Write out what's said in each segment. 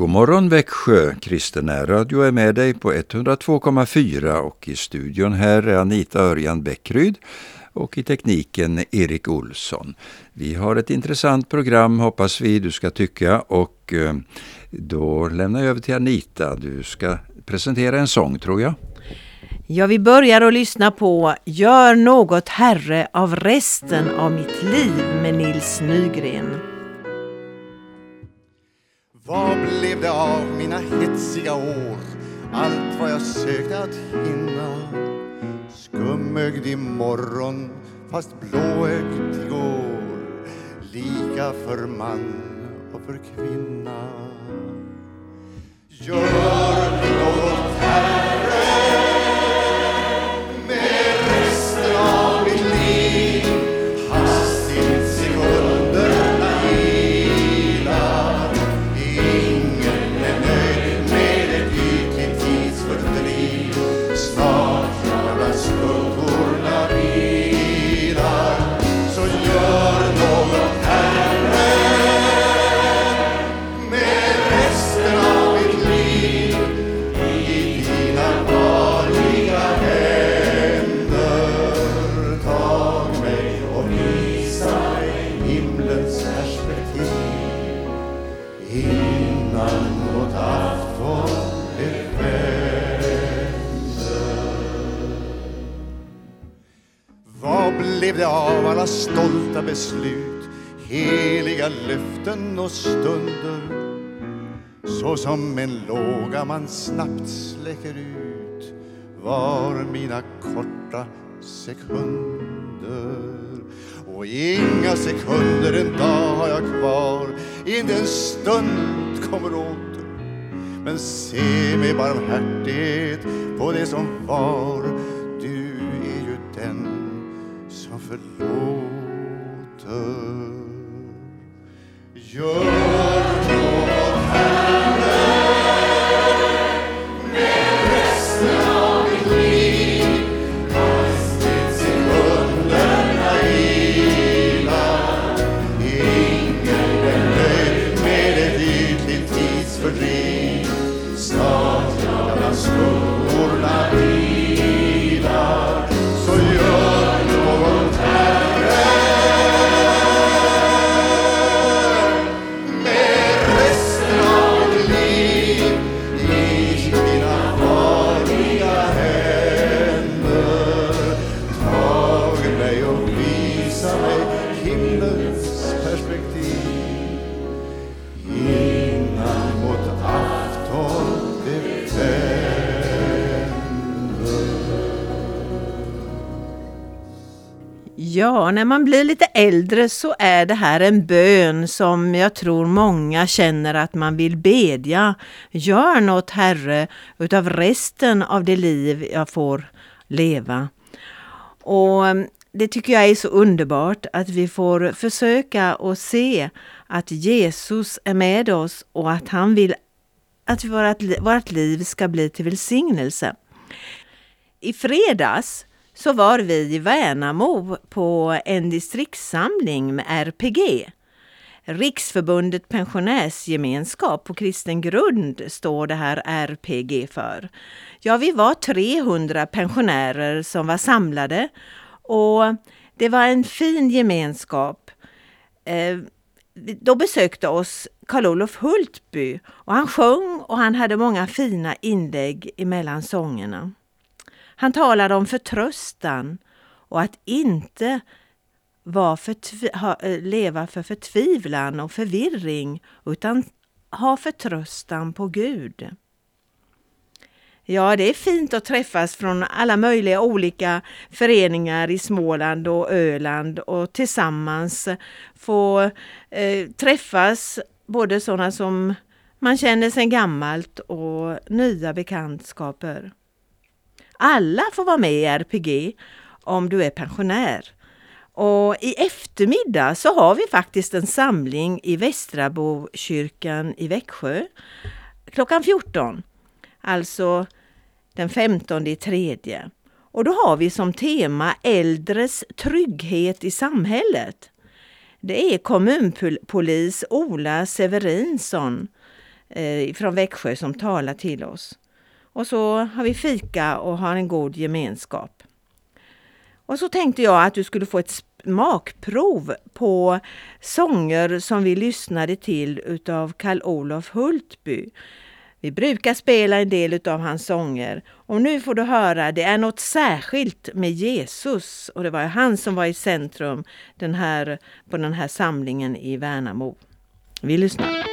God morgon Växjö! Kristen Radio är med dig på 102,4 och i studion här är Anita Örjan Bäckryd och i tekniken Erik Olsson. Vi har ett intressant program hoppas vi du ska tycka och eh, då lämnar jag över till Anita. Du ska presentera en sång tror jag. Ja, vi börjar att lyssna på Gör något Herre av resten av mitt liv med Nils Nygren. Vad blev det av mina hetsiga år? Allt vad jag sökte att hinna. Skumögd i morgon fast blåögd igår. Lika för man och för kvinna. Gör något här. Och som en låga man snabbt släcker ut var mina korta sekunder. Och inga sekunder en dag har jag kvar. Inte en stund kommer åter. Men se med barmhärtighet på det som var. Ja, när man blir lite äldre så är det här en bön som jag tror många känner att man vill bedja. Gör något Herre utav resten av det liv jag får leva. Och mm, det tycker jag är så underbart att vi får försöka och se att Jesus är med oss och att han vill att vårt, vårt liv ska bli till välsignelse. I fredags så var vi i Värnamo på en distriktssamling med RPG. Riksförbundet Pensionärsgemenskap på kristen grund står det här RPG för. Ja, vi var 300 pensionärer som var samlade och det var en fin gemenskap. Eh, då besökte oss Karl-Olof Hultby och han sjöng och han hade många fina inlägg emellan sångerna. Han talade om förtröstan och att inte var för, ha, eh, leva för förtvivlan och förvirring utan ha förtröstan på Gud. Ja, det är fint att träffas från alla möjliga olika föreningar i Småland och Öland och tillsammans få eh, träffas både sådana som man känner sedan gammalt och nya bekantskaper. Alla får vara med i RPG om du är pensionär. Och i eftermiddag så har vi faktiskt en samling i Västrabokyrkan i Växjö klockan 14. Alltså den 15 i tredje. Och då har vi som tema äldres trygghet i samhället. Det är kommunpolis Ola Severinsson eh, från Växjö som talar till oss. Och så har vi fika och har en god gemenskap. Och så tänkte jag att du skulle få ett smakprov på sånger som vi lyssnade till utav Karl Olof Hultby. Vi brukar spela en del utav hans sånger och nu får du höra, det är något särskilt med Jesus och det var han som var i centrum den här, på den här samlingen i Värnamo. Vi lyssnar.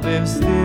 Alla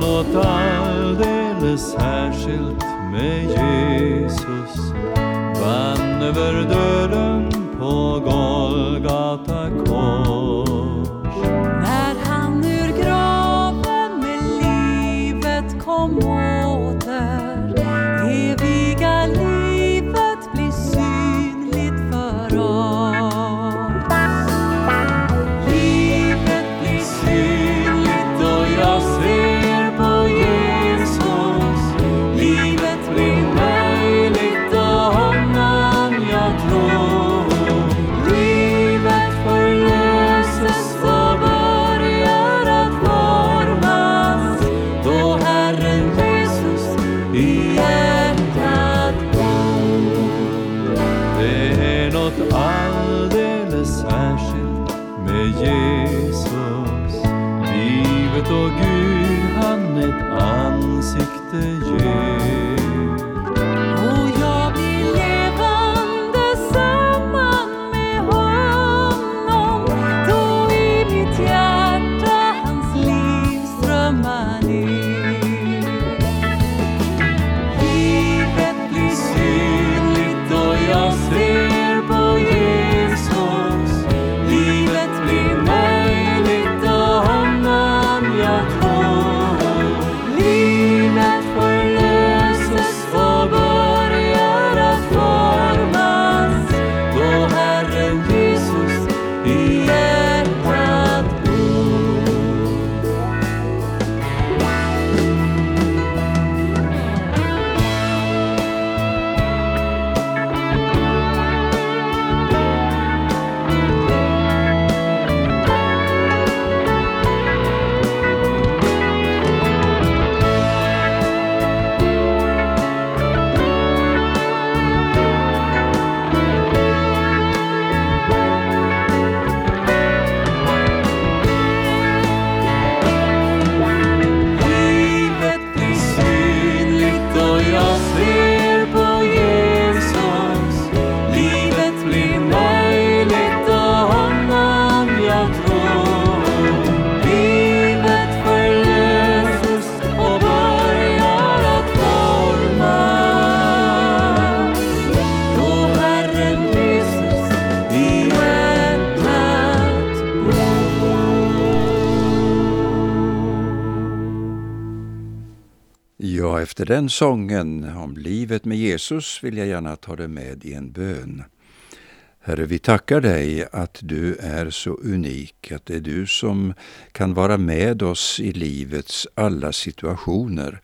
något alldeles särskilt med Jesus. Vann över döden på Golgata kors Jesus. Livet och Gud han ett ansikte ger. Efter den sången om livet med Jesus vill jag gärna ta dig med i en bön. Herre, vi tackar dig att du är så unik, att det är du som kan vara med oss i livets alla situationer.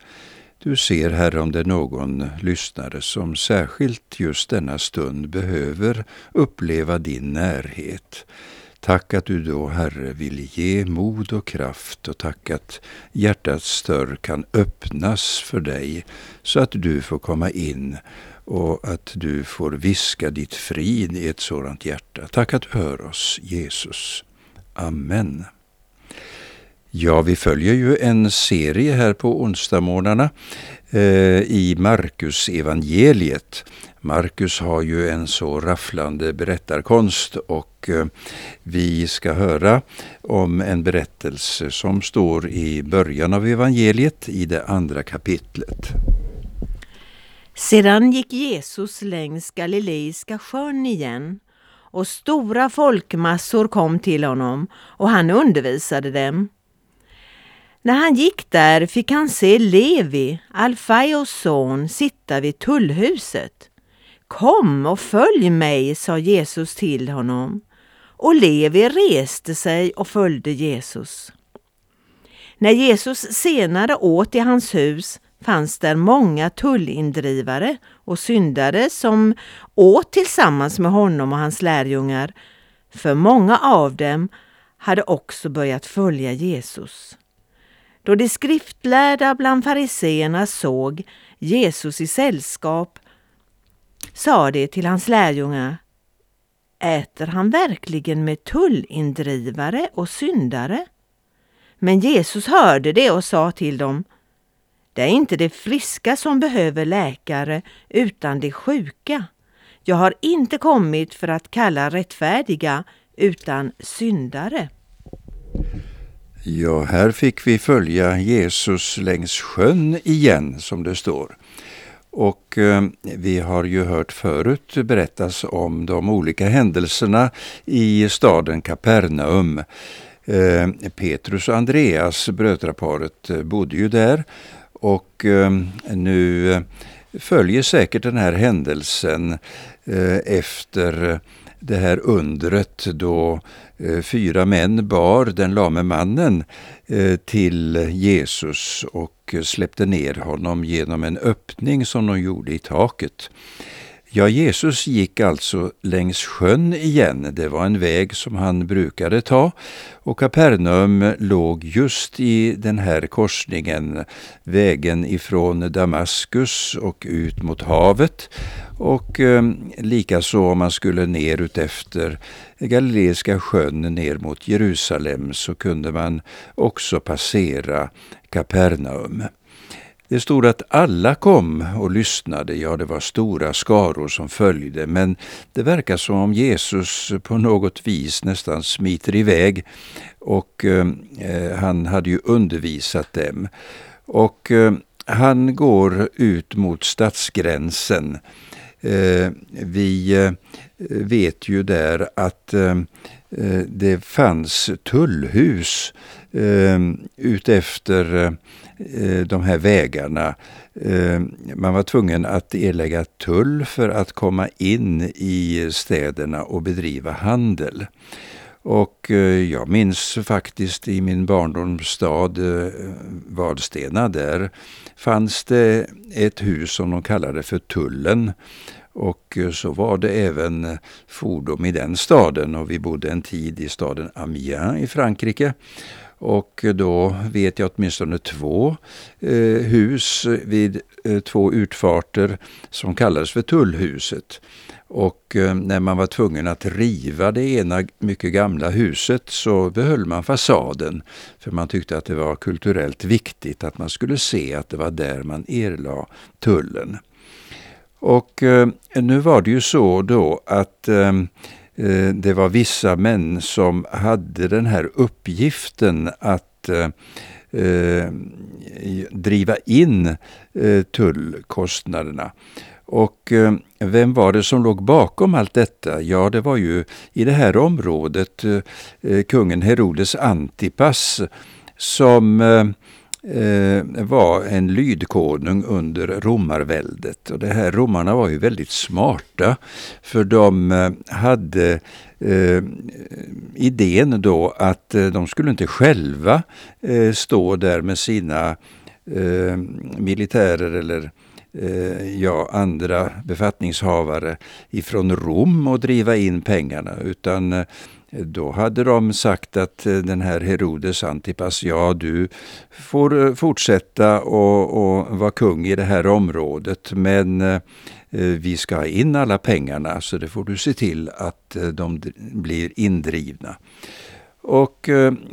Du ser, Herre, om det är någon lyssnare som särskilt just denna stund behöver uppleva din närhet. Tack att du då, Herre, vill ge mod och kraft och tack att hjärtats dörr kan öppnas för dig så att du får komma in och att du får viska ditt frid i ett sådant hjärta. Tack att du hör oss, Jesus. Amen. Ja, vi följer ju en serie här på onsdagsmorgnarna eh, i Markus evangeliet. Marcus har ju en så rafflande berättarkonst och eh, vi ska höra om en berättelse som står i början av evangeliet i det andra kapitlet. Sedan gick Jesus längs Galileiska sjön igen och stora folkmassor kom till honom och han undervisade dem. När han gick där fick han se Levi, Alfaios son, sitta vid tullhuset. Kom och följ mig, sa Jesus till honom. Och Levi reste sig och följde Jesus. När Jesus senare åt i hans hus fanns där många tullindrivare och syndare som åt tillsammans med honom och hans lärjungar, för många av dem hade också börjat följa Jesus. Då de skriftlärda bland fariseerna såg Jesus i sällskap sa de till hans lärjungar Äter han verkligen med tullindrivare och syndare? Men Jesus hörde det och sa till dem Det är inte de friska som behöver läkare utan de sjuka. Jag har inte kommit för att kalla rättfärdiga utan syndare. Ja, här fick vi följa Jesus längs sjön igen, som det står. Och eh, vi har ju hört förut berättas om de olika händelserna i staden Kapernaum. Eh, Petrus och Andreas, brödraparet, eh, bodde ju där och nu följer säkert den här händelsen efter det här undret då eh, fyra män bar den lame mannen eh, till Jesus och släppte ner honom genom en öppning som de gjorde i taket. Ja, Jesus gick alltså längs sjön igen. Det var en väg som han brukade ta och Kapernaum låg just i den här korsningen, vägen ifrån Damaskus och ut mot havet och eh, likaså om man skulle ner utefter Galileiska sjön ner mot Jerusalem så kunde man också passera Kapernaum. Det stod att alla kom och lyssnade, ja det var stora skaror som följde, men det verkar som om Jesus på något vis nästan smiter iväg och eh, eh han hade ju undervisat dem. Och eh, han går ut mot stadsgränsen. Eh, vi eh, vet ju där att eh, eh det fanns tullhus eh, utefter Eh, Eh, de här vägarna. Eh, man var tvungen att erlägga tull för att komma in i städerna och bedriva handel. Och eh, jag minns faktiskt i min barndomsstad Vadstena, där fanns det ett hus som de kallade för Tullen. Och så var det även fordom i den staden och vi bodde en tid i staden Amiens i Frankrike. Och då vet jag åtminstone två eh, hus vid eh, två utfarter som kallades för Tullhuset. Och eh, när man var tvungen att riva det ena mycket gamla huset så behöll man fasaden. För man tyckte att det var kulturellt viktigt att man skulle se att det var där man erlade tullen. Och eh, nu var det ju så då att eh, Eh, det var vissa män som hade den här uppgiften att eh, eh driva in eh, tullkostnaderna. Och vem var det som låg bakom allt detta? Ja, det var ju i det här området kungen Herodes Antipas som eh, Eh, var en lydkonung under romarväldet. Och det här romarna var ju väldigt smarta för de eh, hade eh, idén då att eh, de skulle inte själva eh, stå där med sina eh, militärer eller ja, andra befattningshavare ifrån Rom och driva in pengarna utan då hade de sagt att eh, den här Herodes Antipas, ja du får eh, fortsätta och, och vara kung i det här området men eh, vi ska ha in alla pengarna så det får du se till att de blir indrivna. Och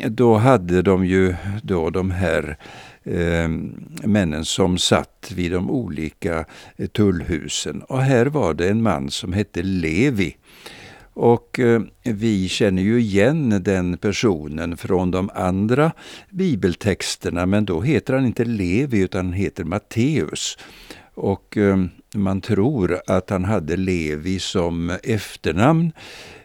då hade de ju då de här eh, männen som satt vid de olika tullhusen. Och här var det en man som hette Levi och eh, vi känner ju igen den personen från de andra bibeltexterna, men då heter han inte Levi utan han heter Matteus. Och eh, man tror att han hade Levi som efternamn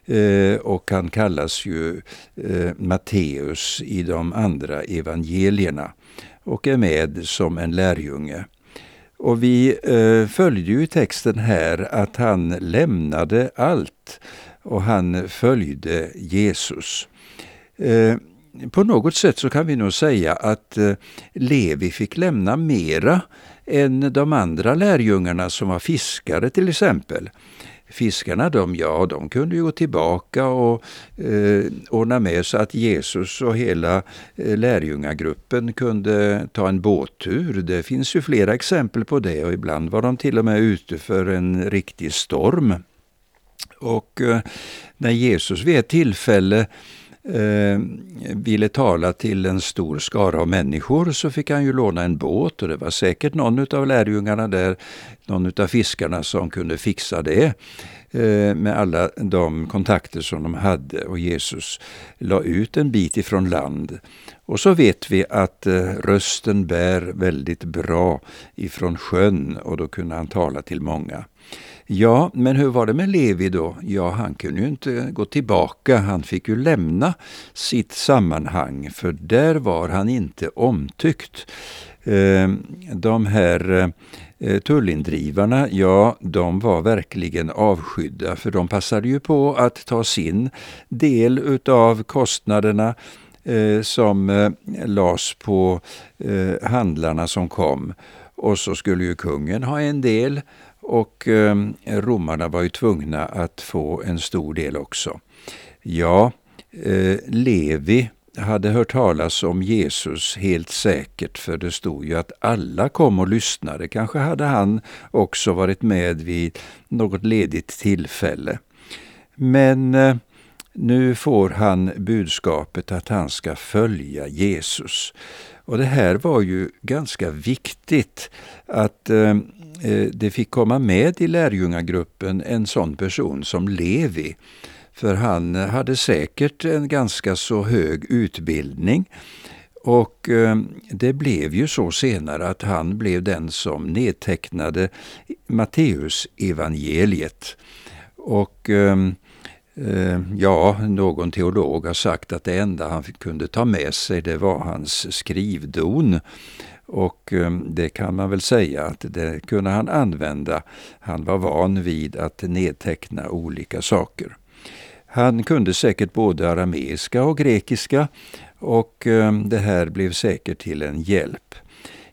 eh, och han kallas ju eh, Matteus i de andra evangelierna och är med som en lärjunge. Och vi eh, följde ju i texten här att han lämnade allt och han följde Jesus. Eh, på något sätt så kan vi nog säga att eh, Levi fick lämna mera än de andra lärjungarna som var fiskare till exempel. Fiskarna de, ja, de kunde ju gå tillbaka och eh, ordna med så att Jesus och hela eh, lärjungagruppen kunde ta en båttur. Det finns ju flera exempel på det och ibland var de till och med ute för en riktig storm. Och eh, när Jesus vid ett tillfälle eh, ville tala till en stor skara av människor så fick han ju låna en båt och det var säkert någon av lärjungarna där, någon av fiskarna som kunde fixa det eh, med alla de kontakter som de hade och Jesus la ut en bit ifrån land. Och så vet vi att eh, rösten bär väldigt bra ifrån sjön och då kunde han tala till många. Ja, men hur var det med Levi då? Ja, han kunde ju inte gå tillbaka. Han fick ju lämna sitt sammanhang, för där var han inte omtyckt. Ehm, de här eh, tullindrivarna, ja, de var verkligen avskydda, för de passade ju på att ta sin del utav kostnaderna eh, som eh, lades på handlarna som kom. Och så skulle ju kungen ha en del och eh, romarna var ju tvungna att få en stor del också. Ja, eh, Levi hade hört talas om Jesus helt säkert, för det stod ju att alla kom och lyssnade. Kanske hade han också varit med vid något ledigt tillfälle. Men eh, nu får han budskapet att han ska följa Jesus. Och det här var ju ganska viktigt att eh, Eh, det fick komma med i lärjungagruppen en sån person som Levi. För han eh, hade säkert en ganska så hög utbildning. Och ehm, det blev ju så senare att han blev den som nedtecknade Matteus evangeliet. Och ehm, eh, ja, någon teolog har sagt att det enda han kunde ta med sig det var hans skrivdon. Och eh, det kan man väl säga att det kunde han använda. Han var van vid att nedteckna olika saker. Han kunde säkert både arameiska och grekiska och eh, det här blev säkert till en hjälp.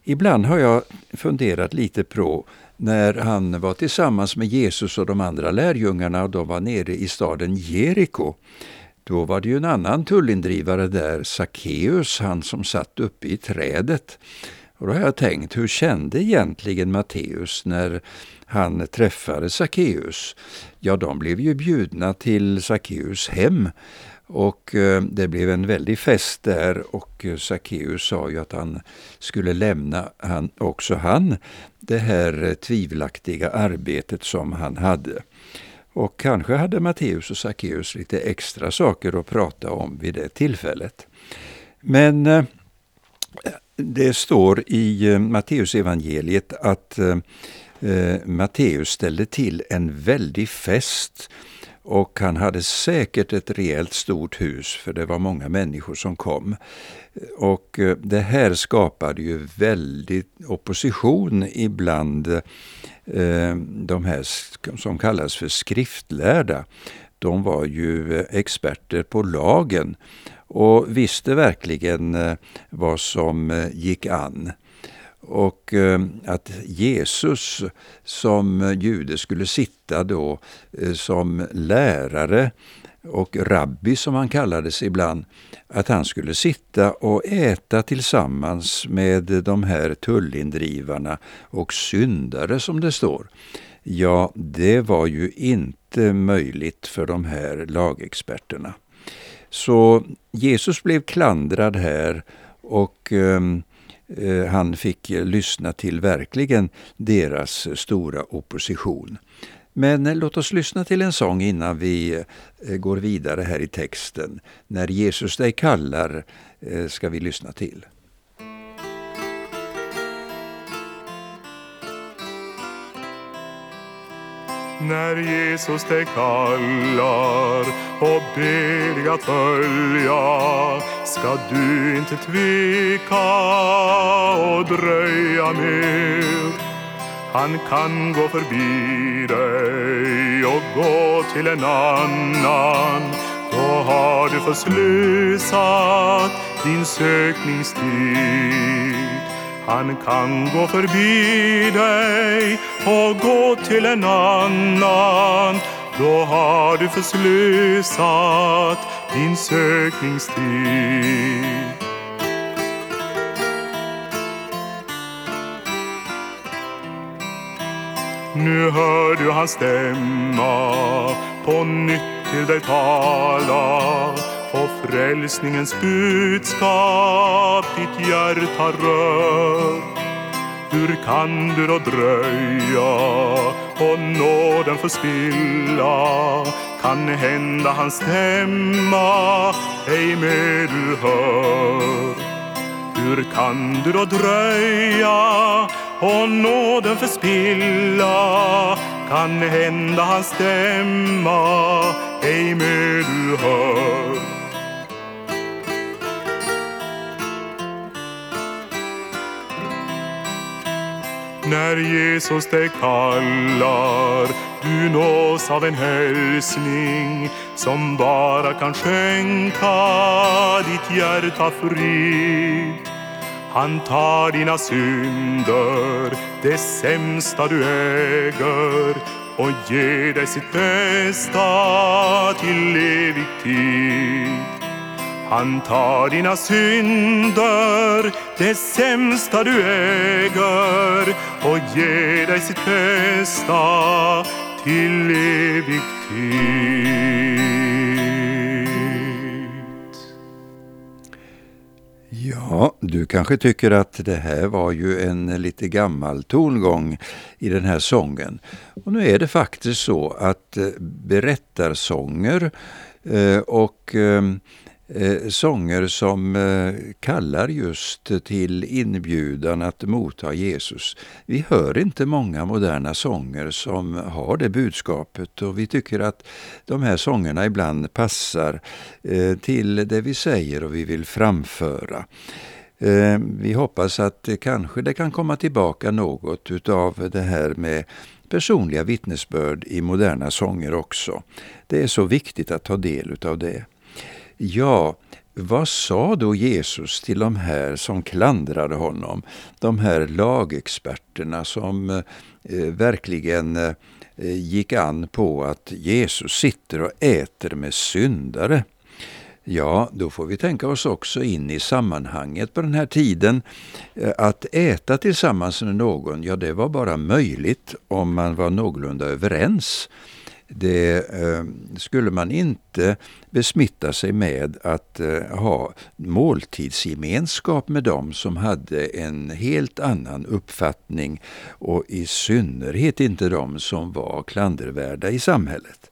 Ibland har jag funderat lite på när han var tillsammans med Jesus och de andra lärjungarna och de var nere i staden Jeriko. Då var det ju en annan tullindrivare där, Sackeus, han som satt uppe i trädet. Och då har jag tänkt, hur kände egentligen Matteus när han träffade Sackeus? Ja, de blev ju bjudna till Sackeus hem och eh, det blev en väldig fest där och eh, Sackeus sa ju att han skulle lämna han, också han det här eh, tvivelaktiga arbetet som han hade. Och kanske hade Matteus och Sackeus lite extra saker att prata om vid det tillfället. Men det står i eh, Matteusevangeliet att eh, eh, Matteus ställde till en väldig fest och han hade säkert ett rejält stort hus för det var många människor som kom. Och eh, det här skapade ju väldigt opposition ibland de här som kallas för skriftlärda. De var ju eh, experter på lagen och visste verkligen eh, vad som eh, gick an. Och att Jesus som jude skulle sitta då som lärare och rabbi som han kallades ibland, att han skulle sitta och äta tillsammans med de här tullindrivarna och syndare som det står. Ja, det var ju inte möjligt för de här lagexperterna. Så Jesus blev klandrad här och ehm, eh, han fick lyssna till verkligen deras stora opposition. Men eh, låt oss lyssna till en sång innan vi eh, går vidare här i texten. När Jesus dig kallar eh, ska vi lyssna till. När Jesus dig kallar och ber dig att följa ska du inte tveka och dröja mer. Han kan gå förbi dig och gå till en annan då har du förslösat din sökningstid. Han kan gå förbi dig och gå till en annan. Då har du förslösat din sökningstid. Nu hör du hans stämma på nytt till dig tala och frälsningens budskap ditt hjärta rör. Hur kan du då dröja och nåden förspilla? Kan hända hans stämma ej mer du hör. Hur kan du då dröja och nåden förspilla? Kan hända hans stämma ej mer du hör. När Jesus dig kallar du nås av en hälsning som bara kan skänka ditt hjärta frid. Han tar dina synder, det sämsta du äger och ger dig sitt bästa till evig tid. Han tar dina synder, det sämsta du äger och ger dig sitt bästa till evig tid. Ja, du kanske tycker att det här var ju en lite gammal tongång i den här sången. Och nu är det faktiskt så att eh, berättarsånger eh, och eh, eh, sånger som eh, kallar just till inbjudan att motta Jesus. Vi hör inte många moderna sånger som har det budskapet och vi tycker att de här sångerna ibland passar eh, till det vi säger och vi vill framföra. Eh, vi hoppas att kanske det kan komma tillbaka något utav det här med personliga vittnesbörd i moderna sånger också. Det är så viktigt att ta del utav det. Ja, vad sa då Jesus till de här som klandrade honom? De här lagexperterna som eh, verkligen eh, gick an på att Jesus sitter och äter med syndare. Ja, då får vi tänka oss också in i sammanhanget på den här tiden. Eh, att äta tillsammans med någon, ja det var bara möjligt om man var någorlunda överens det eh, skulle man inte besmitta sig med att eh, ha måltidsgemenskap med dem som hade en helt annan uppfattning och i synnerhet inte de som var klandervärda i samhället.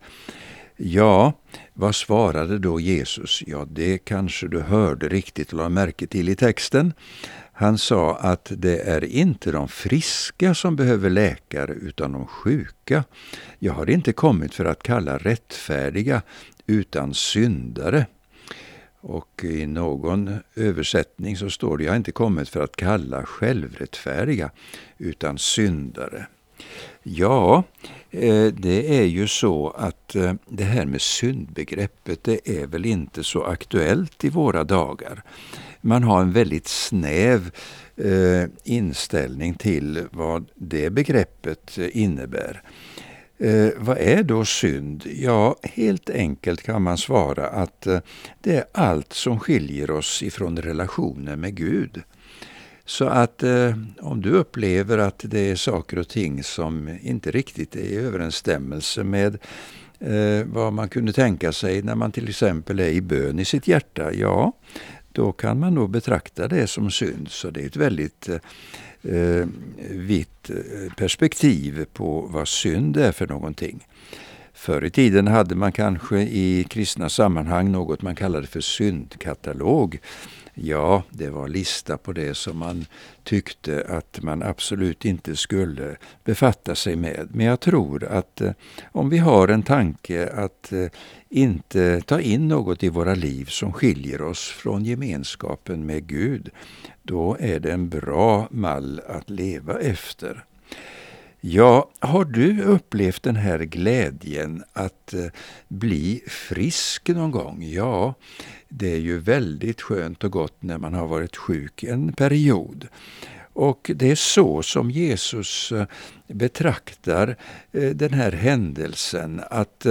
Ja, vad svarade då Jesus? Ja, det kanske du hörde riktigt och la märke till i texten. Han sa att det är inte de friska som behöver läkare utan de sjuka. Jag har inte kommit för att kalla rättfärdiga utan syndare. Och i någon översättning så står det, jag har inte kommit för att kalla självrättfärdiga utan syndare. Ja, eh, det är ju så att eh, det här med syndbegreppet, det är väl inte så aktuellt i våra dagar man har en väldigt snäv eh, inställning till vad det begreppet innebär. Vad är då synd? Ja, helt enkelt kan man svara att det är allt som skiljer oss ifrån relationen med Gud. Så att eh, om du upplever att det är saker och ting som inte riktigt är i överensstämmelse med eh, vad man kunde tänka sig när man till exempel är i bön i sitt hjärta, ja, då kan man nog betrakta det som synd. Så det är ett väldigt eh, eh vitt eh, perspektiv på vad synd är för någonting. Förr i tiden hade man kanske i kristna sammanhang något man kallade för syndkatalog. Ja, det var lista på det som man tyckte att man absolut inte skulle befatta sig med. Men jag tror att eh, om vi har en tanke att eh, inte ta in något i våra liv som skiljer oss från gemenskapen med Gud, då är det en bra mall att leva efter. Ja, har du upplevt den här glädjen att eh, bli frisk någon gång? Ja, det är ju väldigt skönt och gott när man har varit sjuk en period. Och det är så som Jesus eh, betraktar eh, den här händelsen, att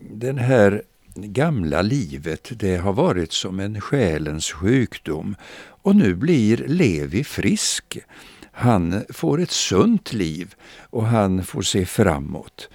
den här gamla livet, det har varit som en själens sjukdom och nu blir Levi frisk. Han får ett sunt liv och han får se framåt.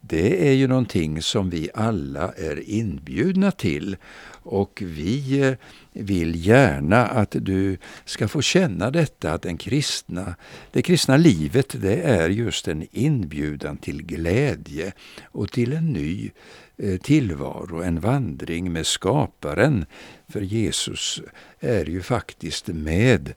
Det är ju någonting som vi alla är inbjudna till och vi eh, vill gärna att du ska få känna detta att den kristna, det kristna livet det är just en inbjudan till glädje och till en ny eh, tillvaro, en vandring med skaparen. För Jesus är ju faktiskt med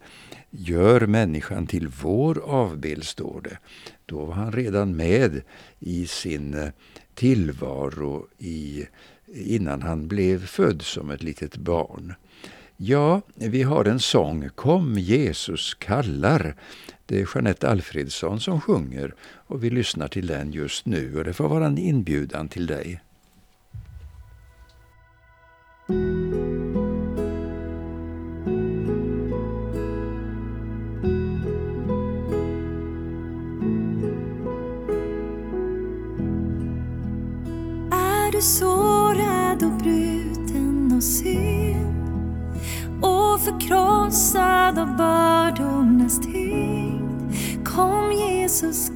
Gör människan till vår avbild, står det. Då var han redan med i sin eh, tillvaro i, innan han blev född som ett litet barn. Ja, vi har en sång, Kom Jesus kallar. Det är Jeanette Alfredsson som sjunger och vi lyssnar till den just nu och det får vara en inbjudan till dig. Jesus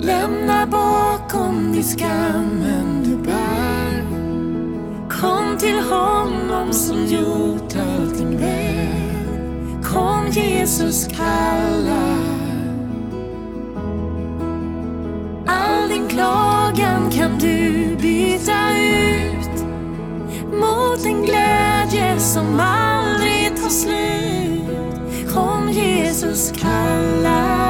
Lämna bakom dig skammen du bär. Kom till honom som gjort allting väl. Kom Jesus kallar. All din klagan kan du byta ut mot en glädje som all slut. Kom Jesus kalla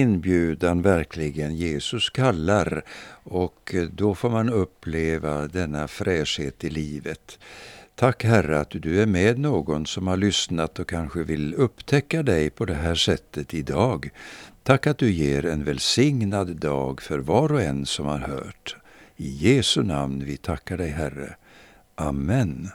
inbjudan verkligen. Jesus kallar och då får man uppleva denna fräschhet i livet. Tack Herre att du är med någon som har lyssnat och kanske vill upptäcka dig på det här sättet idag. Tack att du ger en välsignad dag för var och en som har hört. I Jesu namn vi tackar dig Herre. Amen.